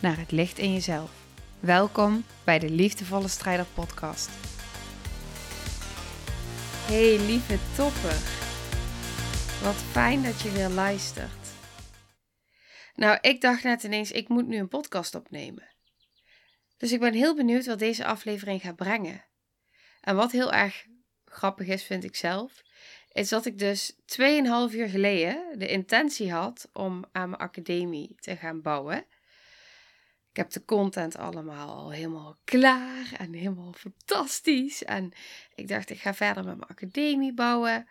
naar het licht in jezelf. Welkom bij de Liefdevolle Strijder Podcast. Hey lieve topper, wat fijn dat je weer luistert. Nou, ik dacht net ineens, ik moet nu een podcast opnemen. Dus ik ben heel benieuwd wat deze aflevering gaat brengen. En wat heel erg grappig is, vind ik zelf, is dat ik dus 2,5 uur geleden de intentie had om aan mijn academie te gaan bouwen. Ik heb de content allemaal al helemaal klaar en helemaal fantastisch. En ik dacht, ik ga verder met mijn academie bouwen.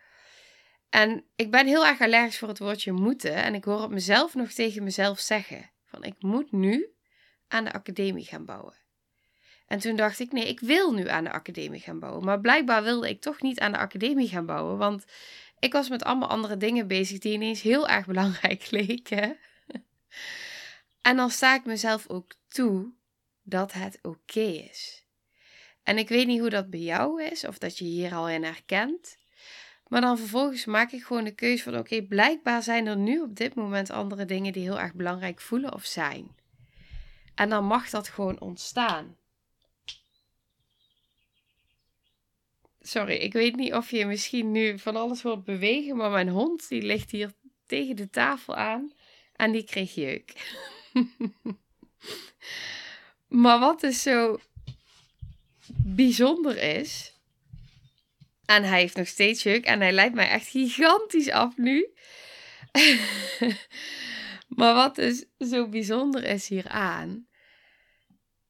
En ik ben heel erg allergisch voor het woordje moeten. En ik hoor het mezelf nog tegen mezelf zeggen. Van ik moet nu aan de academie gaan bouwen. En toen dacht ik, nee, ik wil nu aan de academie gaan bouwen. Maar blijkbaar wilde ik toch niet aan de academie gaan bouwen. Want ik was met allemaal andere dingen bezig die ineens heel erg belangrijk leken. En dan sta ik mezelf ook toe dat het oké is. En ik weet niet hoe dat bij jou is, of dat je hier al in herkent. Maar dan vervolgens maak ik gewoon de keuze van: oké, blijkbaar zijn er nu op dit moment andere dingen die heel erg belangrijk voelen of zijn. En dan mag dat gewoon ontstaan. Sorry, ik weet niet of je misschien nu van alles hoort bewegen, maar mijn hond die ligt hier tegen de tafel aan en die kreeg jeuk. maar wat dus zo bijzonder is, en hij heeft nog steeds jeuk en hij lijkt mij echt gigantisch af nu. maar wat dus zo bijzonder is hieraan,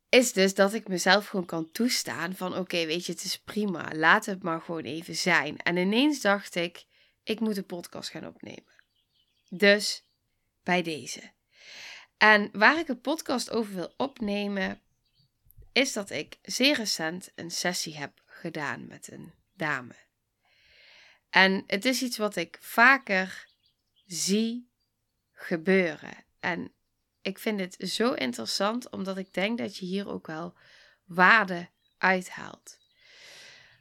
is dus dat ik mezelf gewoon kan toestaan van oké, weet je, het is prima, laat het maar gewoon even zijn. En ineens dacht ik, ik moet een podcast gaan opnemen. Dus bij deze. En waar ik een podcast over wil opnemen, is dat ik zeer recent een sessie heb gedaan met een dame. En het is iets wat ik vaker zie gebeuren. En ik vind het zo interessant, omdat ik denk dat je hier ook wel waarde uithaalt.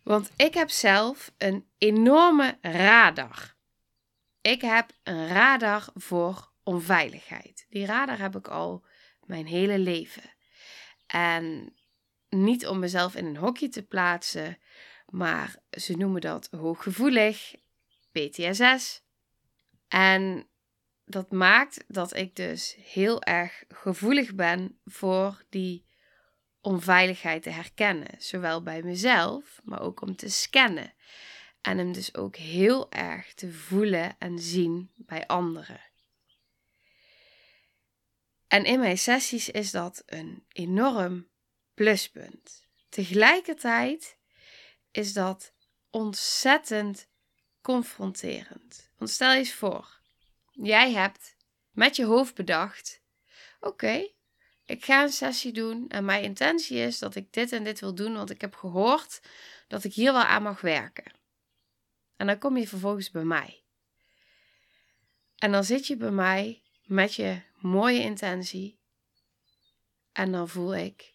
Want ik heb zelf een enorme radar. Ik heb een radar voor onveiligheid. Die radar heb ik al mijn hele leven. En niet om mezelf in een hokje te plaatsen, maar ze noemen dat hooggevoelig, PTSS. En dat maakt dat ik dus heel erg gevoelig ben voor die onveiligheid te herkennen. Zowel bij mezelf, maar ook om te scannen. En hem dus ook heel erg te voelen en zien bij anderen. En in mijn sessies is dat een enorm pluspunt. Tegelijkertijd is dat ontzettend confronterend. Want stel je eens voor, Jij hebt met je hoofd bedacht: oké, ik ga een sessie doen en mijn intentie is dat ik dit en dit wil doen, want ik heb gehoord dat ik hier wel aan mag werken. En dan kom je vervolgens bij mij. En dan zit je bij mij met je mooie intentie. En dan voel ik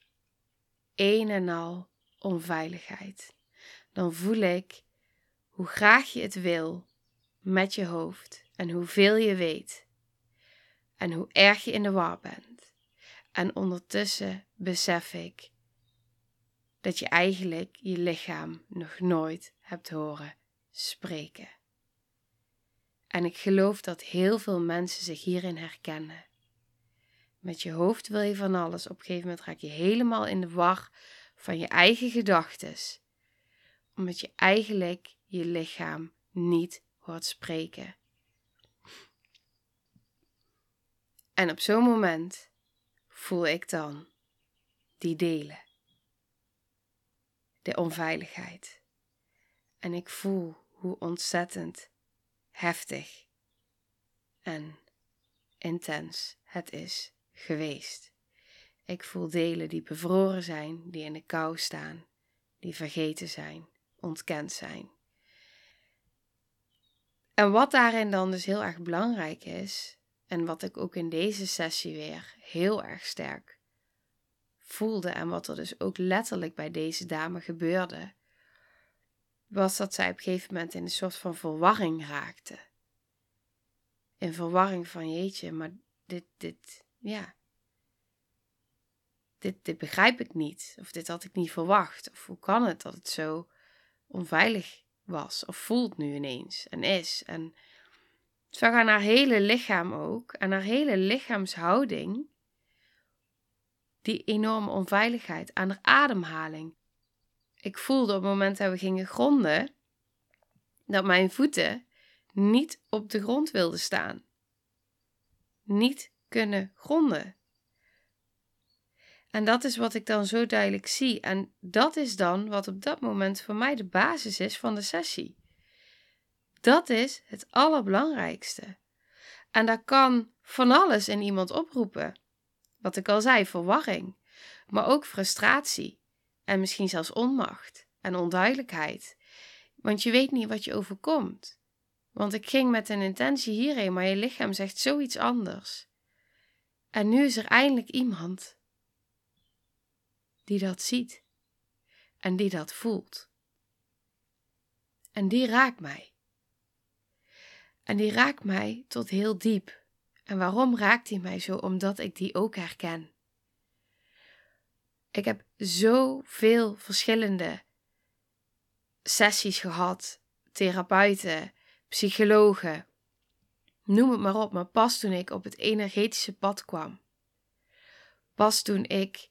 een en al onveiligheid. Dan voel ik hoe graag je het wil met je hoofd en hoeveel je weet en hoe erg je in de war bent. En ondertussen besef ik dat je eigenlijk je lichaam nog nooit hebt horen spreken. En ik geloof dat heel veel mensen zich hierin herkennen. Met je hoofd wil je van alles. Op een gegeven moment raak je helemaal in de war van je eigen gedachten. Omdat je eigenlijk je lichaam niet hoort spreken. En op zo'n moment voel ik dan die delen. De onveiligheid. En ik voel hoe ontzettend heftig en intens het is geweest. Ik voel delen die bevroren zijn, die in de kou staan, die vergeten zijn, ontkend zijn. En wat daarin dan dus heel erg belangrijk is, en wat ik ook in deze sessie weer heel erg sterk voelde en wat er dus ook letterlijk bij deze dame gebeurde, was dat zij op een gegeven moment in een soort van verwarring raakte. In verwarring van jeetje, maar dit, dit, ja. Dit, dit begrijp ik niet. Of dit had ik niet verwacht. Of hoe kan het dat het zo onveilig was? Of voelt nu ineens en is. En zag aan haar hele lichaam ook. En haar hele lichaamshouding. Die enorme onveiligheid. Aan haar ademhaling. Ik voelde op het moment dat we gingen gronden. Dat mijn voeten niet op de grond wilden staan. Niet kunnen gronden. En dat is wat ik dan zo duidelijk zie. En dat is dan wat op dat moment voor mij de basis is van de sessie. Dat is het allerbelangrijkste. En dat kan van alles in iemand oproepen. Wat ik al zei, verwarring, maar ook frustratie en misschien zelfs onmacht en onduidelijkheid. Want je weet niet wat je overkomt. Want ik ging met een intentie hierheen, maar je lichaam zegt zoiets anders. En nu is er eindelijk iemand die dat ziet en die dat voelt. En die raakt mij. En die raakt mij tot heel diep. En waarom raakt hij mij zo? Omdat ik die ook herken. Ik heb zoveel verschillende sessies gehad, therapeuten, psychologen, noem het maar op. Maar pas toen ik op het energetische pad kwam, pas toen ik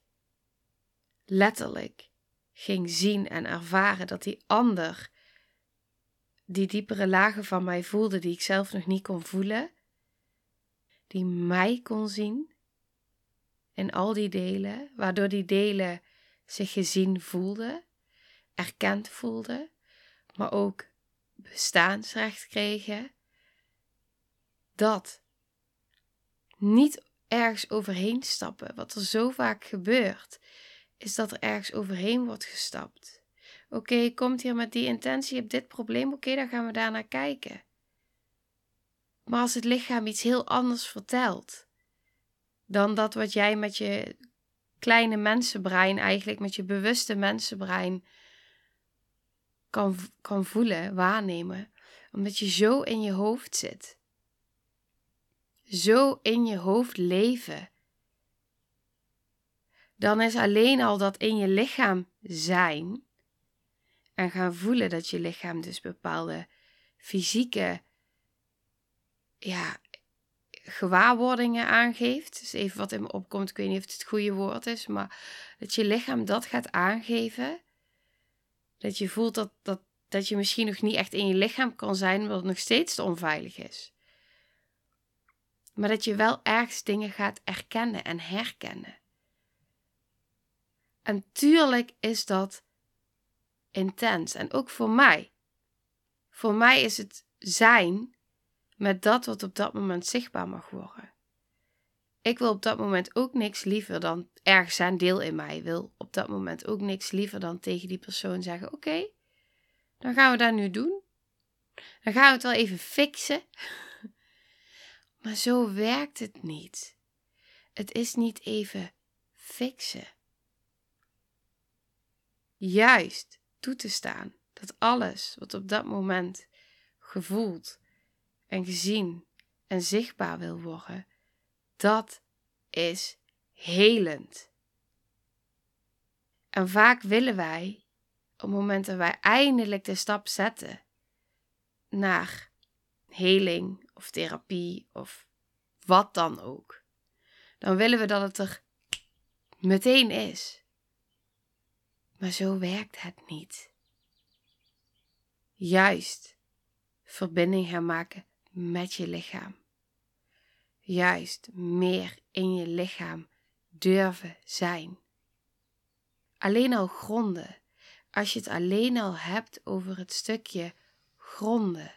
letterlijk ging zien en ervaren dat die ander die diepere lagen van mij voelde die ik zelf nog niet kon voelen, die mij kon zien in al die delen, waardoor die delen zich gezien voelden, erkend voelden, maar ook bestaansrecht kregen, dat niet ergens overheen stappen, wat er zo vaak gebeurt, is dat er ergens overheen wordt gestapt. Oké, je komt hier met die intentie, je dit probleem, oké, dan gaan we daar naar kijken. Maar als het lichaam iets heel anders vertelt dan dat wat jij met je kleine mensenbrein, eigenlijk met je bewuste mensenbrein, kan, kan voelen, waarnemen, omdat je zo in je hoofd zit. Zo in je hoofd leven dan is alleen al dat in je lichaam zijn en gaan voelen dat je lichaam dus bepaalde fysieke ja, gewaarwordingen aangeeft. Dus even wat in me opkomt, ik weet niet of het het goede woord is, maar dat je lichaam dat gaat aangeven. Dat je voelt dat, dat, dat je misschien nog niet echt in je lichaam kan zijn, omdat het nog steeds te onveilig is. Maar dat je wel ergens dingen gaat erkennen en herkennen. En tuurlijk is dat intens. En ook voor mij. Voor mij is het zijn met dat wat op dat moment zichtbaar mag worden. Ik wil op dat moment ook niks liever dan ergens zijn deel in mij wil op dat moment ook niks liever dan tegen die persoon zeggen: Oké, dan gaan we dat nu doen. Dan gaan we het wel even fixen. Maar zo werkt het niet. Het is niet even fixen juist toe te staan dat alles wat op dat moment gevoeld en gezien en zichtbaar wil worden, dat is helend. En vaak willen wij, op het moment dat wij eindelijk de stap zetten naar heling of therapie of wat dan ook, dan willen we dat het er meteen is. Maar zo werkt het niet. Juist verbinding gaan maken met je lichaam. Juist meer in je lichaam durven zijn. Alleen al gronden. Als je het alleen al hebt over het stukje gronden.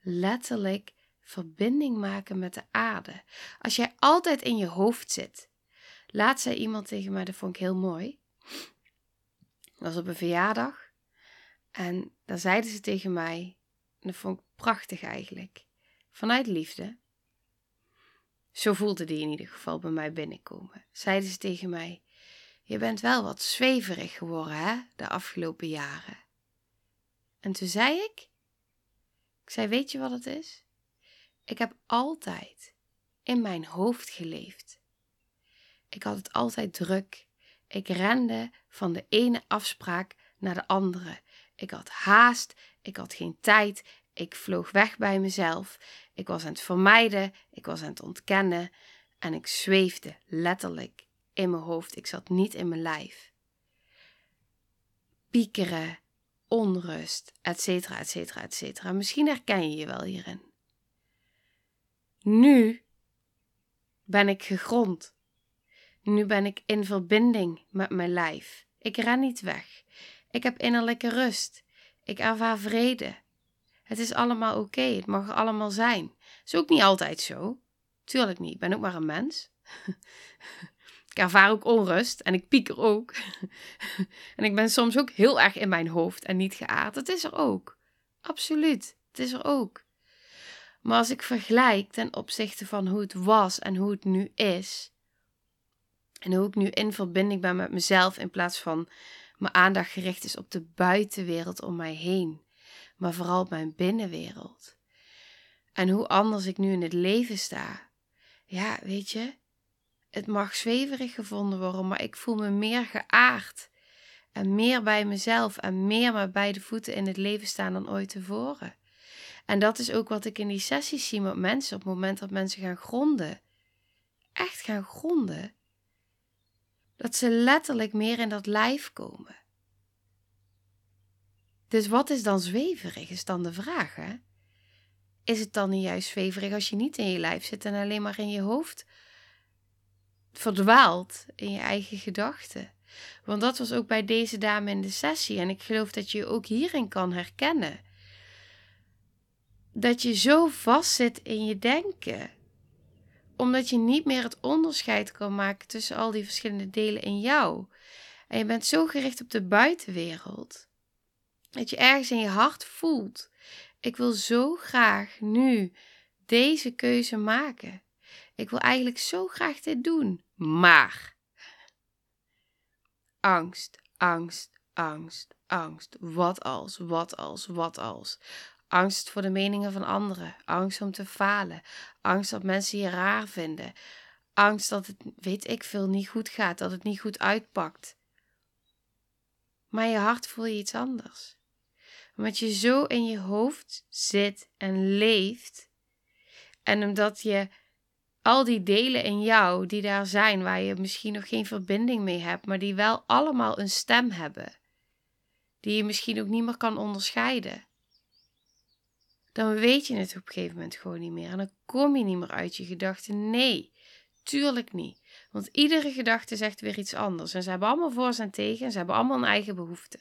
Letterlijk verbinding maken met de aarde. Als jij altijd in je hoofd zit, Laatst zei iemand tegen mij, dat vond ik heel mooi. Dat was op een verjaardag. En daar zeiden ze tegen mij, dat vond ik prachtig eigenlijk, vanuit liefde. Zo voelde die in ieder geval bij mij binnenkomen. Zeiden ze tegen mij: Je bent wel wat zweverig geworden, hè, de afgelopen jaren. En toen zei ik: Ik zei, weet je wat het is? Ik heb altijd in mijn hoofd geleefd. Ik had het altijd druk. Ik rende van de ene afspraak naar de andere. Ik had haast, ik had geen tijd, ik vloog weg bij mezelf. Ik was aan het vermijden, ik was aan het ontkennen en ik zweefde letterlijk in mijn hoofd. Ik zat niet in mijn lijf. Piekeren, onrust, etcetera, etcetera, etcetera. Misschien herken je je wel hierin. Nu ben ik gegrond. Nu ben ik in verbinding met mijn lijf. Ik ren niet weg. Ik heb innerlijke rust. Ik ervaar vrede. Het is allemaal oké. Het mag allemaal zijn. Is ook niet altijd zo. Tuurlijk niet. Ik ben ook maar een mens. ik ervaar ook onrust en ik pieker ook. en ik ben soms ook heel erg in mijn hoofd en niet geaard. Het is er ook. Absoluut. Het is er ook. Maar als ik vergelijk ten opzichte van hoe het was en hoe het nu is, en hoe ik nu in verbinding ben met mezelf in plaats van mijn aandacht gericht is op de buitenwereld om mij heen, maar vooral op mijn binnenwereld. En hoe anders ik nu in het leven sta. Ja, weet je, het mag zweverig gevonden worden, maar ik voel me meer geaard. En meer bij mezelf en meer met beide voeten in het leven staan dan ooit tevoren. En dat is ook wat ik in die sessies zie met mensen op het moment dat mensen gaan gronden. Echt gaan gronden. Dat ze letterlijk meer in dat lijf komen. Dus wat is dan zweverig, is dan de vraag. Hè? Is het dan niet juist zweverig als je niet in je lijf zit en alleen maar in je hoofd verdwaalt in je eigen gedachten? Want dat was ook bij deze dame in de sessie en ik geloof dat je je ook hierin kan herkennen. Dat je zo vast zit in je denken omdat je niet meer het onderscheid kan maken tussen al die verschillende delen in jou. En je bent zo gericht op de buitenwereld dat je ergens in je hart voelt: ik wil zo graag nu deze keuze maken. Ik wil eigenlijk zo graag dit doen. Maar angst, angst, angst, angst. Wat als, wat als, wat als. Angst voor de meningen van anderen. Angst om te falen. Angst dat mensen je raar vinden. Angst dat het, weet ik veel, niet goed gaat. Dat het niet goed uitpakt. Maar je hart voel je iets anders. Omdat je zo in je hoofd zit en leeft. En omdat je al die delen in jou die daar zijn, waar je misschien nog geen verbinding mee hebt, maar die wel allemaal een stem hebben. Die je misschien ook niet meer kan onderscheiden dan weet je het op een gegeven moment gewoon niet meer. En dan kom je niet meer uit je gedachten. Nee, tuurlijk niet. Want iedere gedachte zegt weer iets anders. En ze hebben allemaal voor en tegen. En ze hebben allemaal een eigen behoefte.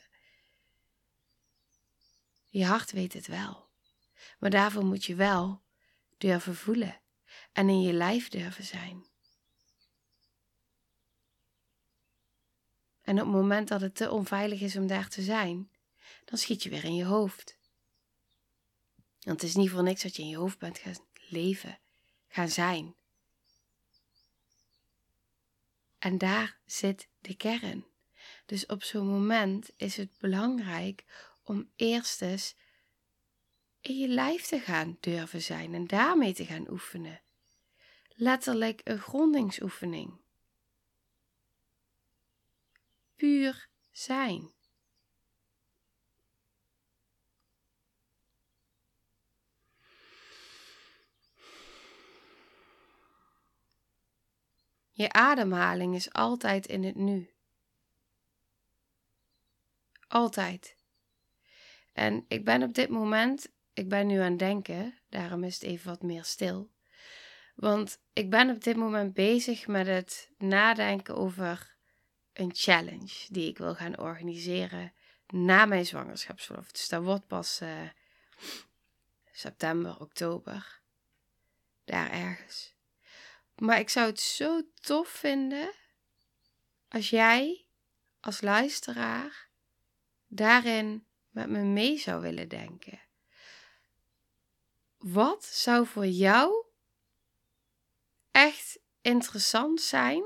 Je hart weet het wel. Maar daarvoor moet je wel durven voelen. En in je lijf durven zijn. En op het moment dat het te onveilig is om daar te zijn, dan schiet je weer in je hoofd. Want het is niet voor niks dat je in je hoofd bent gaan leven, gaan zijn. En daar zit de kern. Dus op zo'n moment is het belangrijk om eerst eens in je lijf te gaan durven zijn en daarmee te gaan oefenen. Letterlijk een grondingsoefening. Puur zijn. Je ademhaling is altijd in het nu. Altijd. En ik ben op dit moment, ik ben nu aan het denken, daarom is het even wat meer stil. Want ik ben op dit moment bezig met het nadenken over een challenge die ik wil gaan organiseren na mijn zwangerschapsverlof. Dus dat wordt pas uh, september, oktober. Daar ergens. Maar ik zou het zo tof vinden als jij als luisteraar daarin met me mee zou willen denken. Wat zou voor jou echt interessant zijn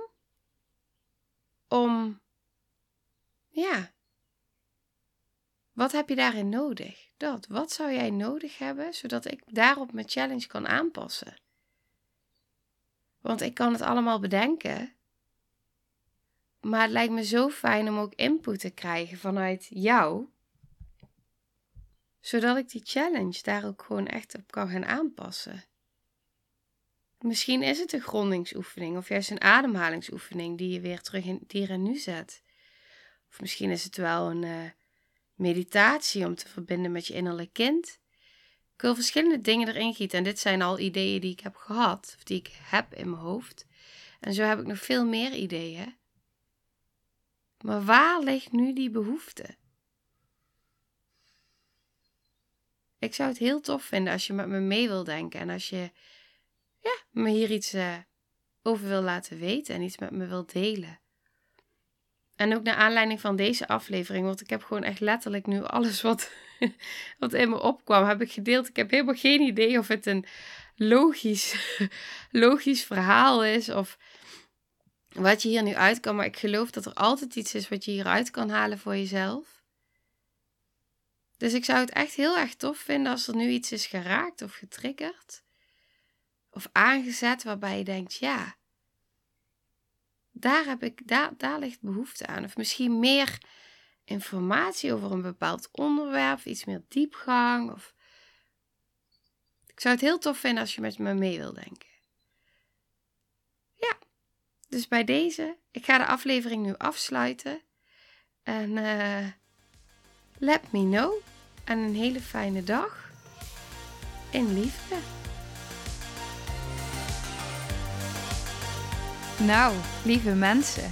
om, ja, wat heb je daarin nodig? Dat, wat zou jij nodig hebben zodat ik daarop mijn challenge kan aanpassen? Want ik kan het allemaal bedenken. Maar het lijkt me zo fijn om ook input te krijgen vanuit jou. Zodat ik die challenge daar ook gewoon echt op kan gaan aanpassen. Misschien is het een grondingsoefening of juist een ademhalingsoefening die je weer terug in het hier nu zet. Of misschien is het wel een uh, meditatie om te verbinden met je innerlijk kind. Ik wil verschillende dingen erin gieten en dit zijn al ideeën die ik heb gehad, of die ik heb in mijn hoofd. En zo heb ik nog veel meer ideeën. Maar waar ligt nu die behoefte? Ik zou het heel tof vinden als je met me mee wil denken en als je ja, me hier iets uh, over wil laten weten en iets met me wil delen. En ook naar aanleiding van deze aflevering, want ik heb gewoon echt letterlijk nu alles wat, wat in me opkwam, heb ik gedeeld. Ik heb helemaal geen idee of het een logisch, logisch verhaal is of wat je hier nu uit kan. Maar ik geloof dat er altijd iets is wat je hieruit kan halen voor jezelf. Dus ik zou het echt heel erg tof vinden als er nu iets is geraakt of getriggerd. Of aangezet waarbij je denkt, ja, daar, heb ik, daar, daar ligt behoefte aan. Of misschien meer informatie over een bepaald onderwerp, iets meer diepgang. Of... Ik zou het heel tof vinden als je met me mee wil denken. Ja, dus bij deze, ik ga de aflevering nu afsluiten. En uh, let me know. En een hele fijne dag. In liefde. Nou, lieve mensen,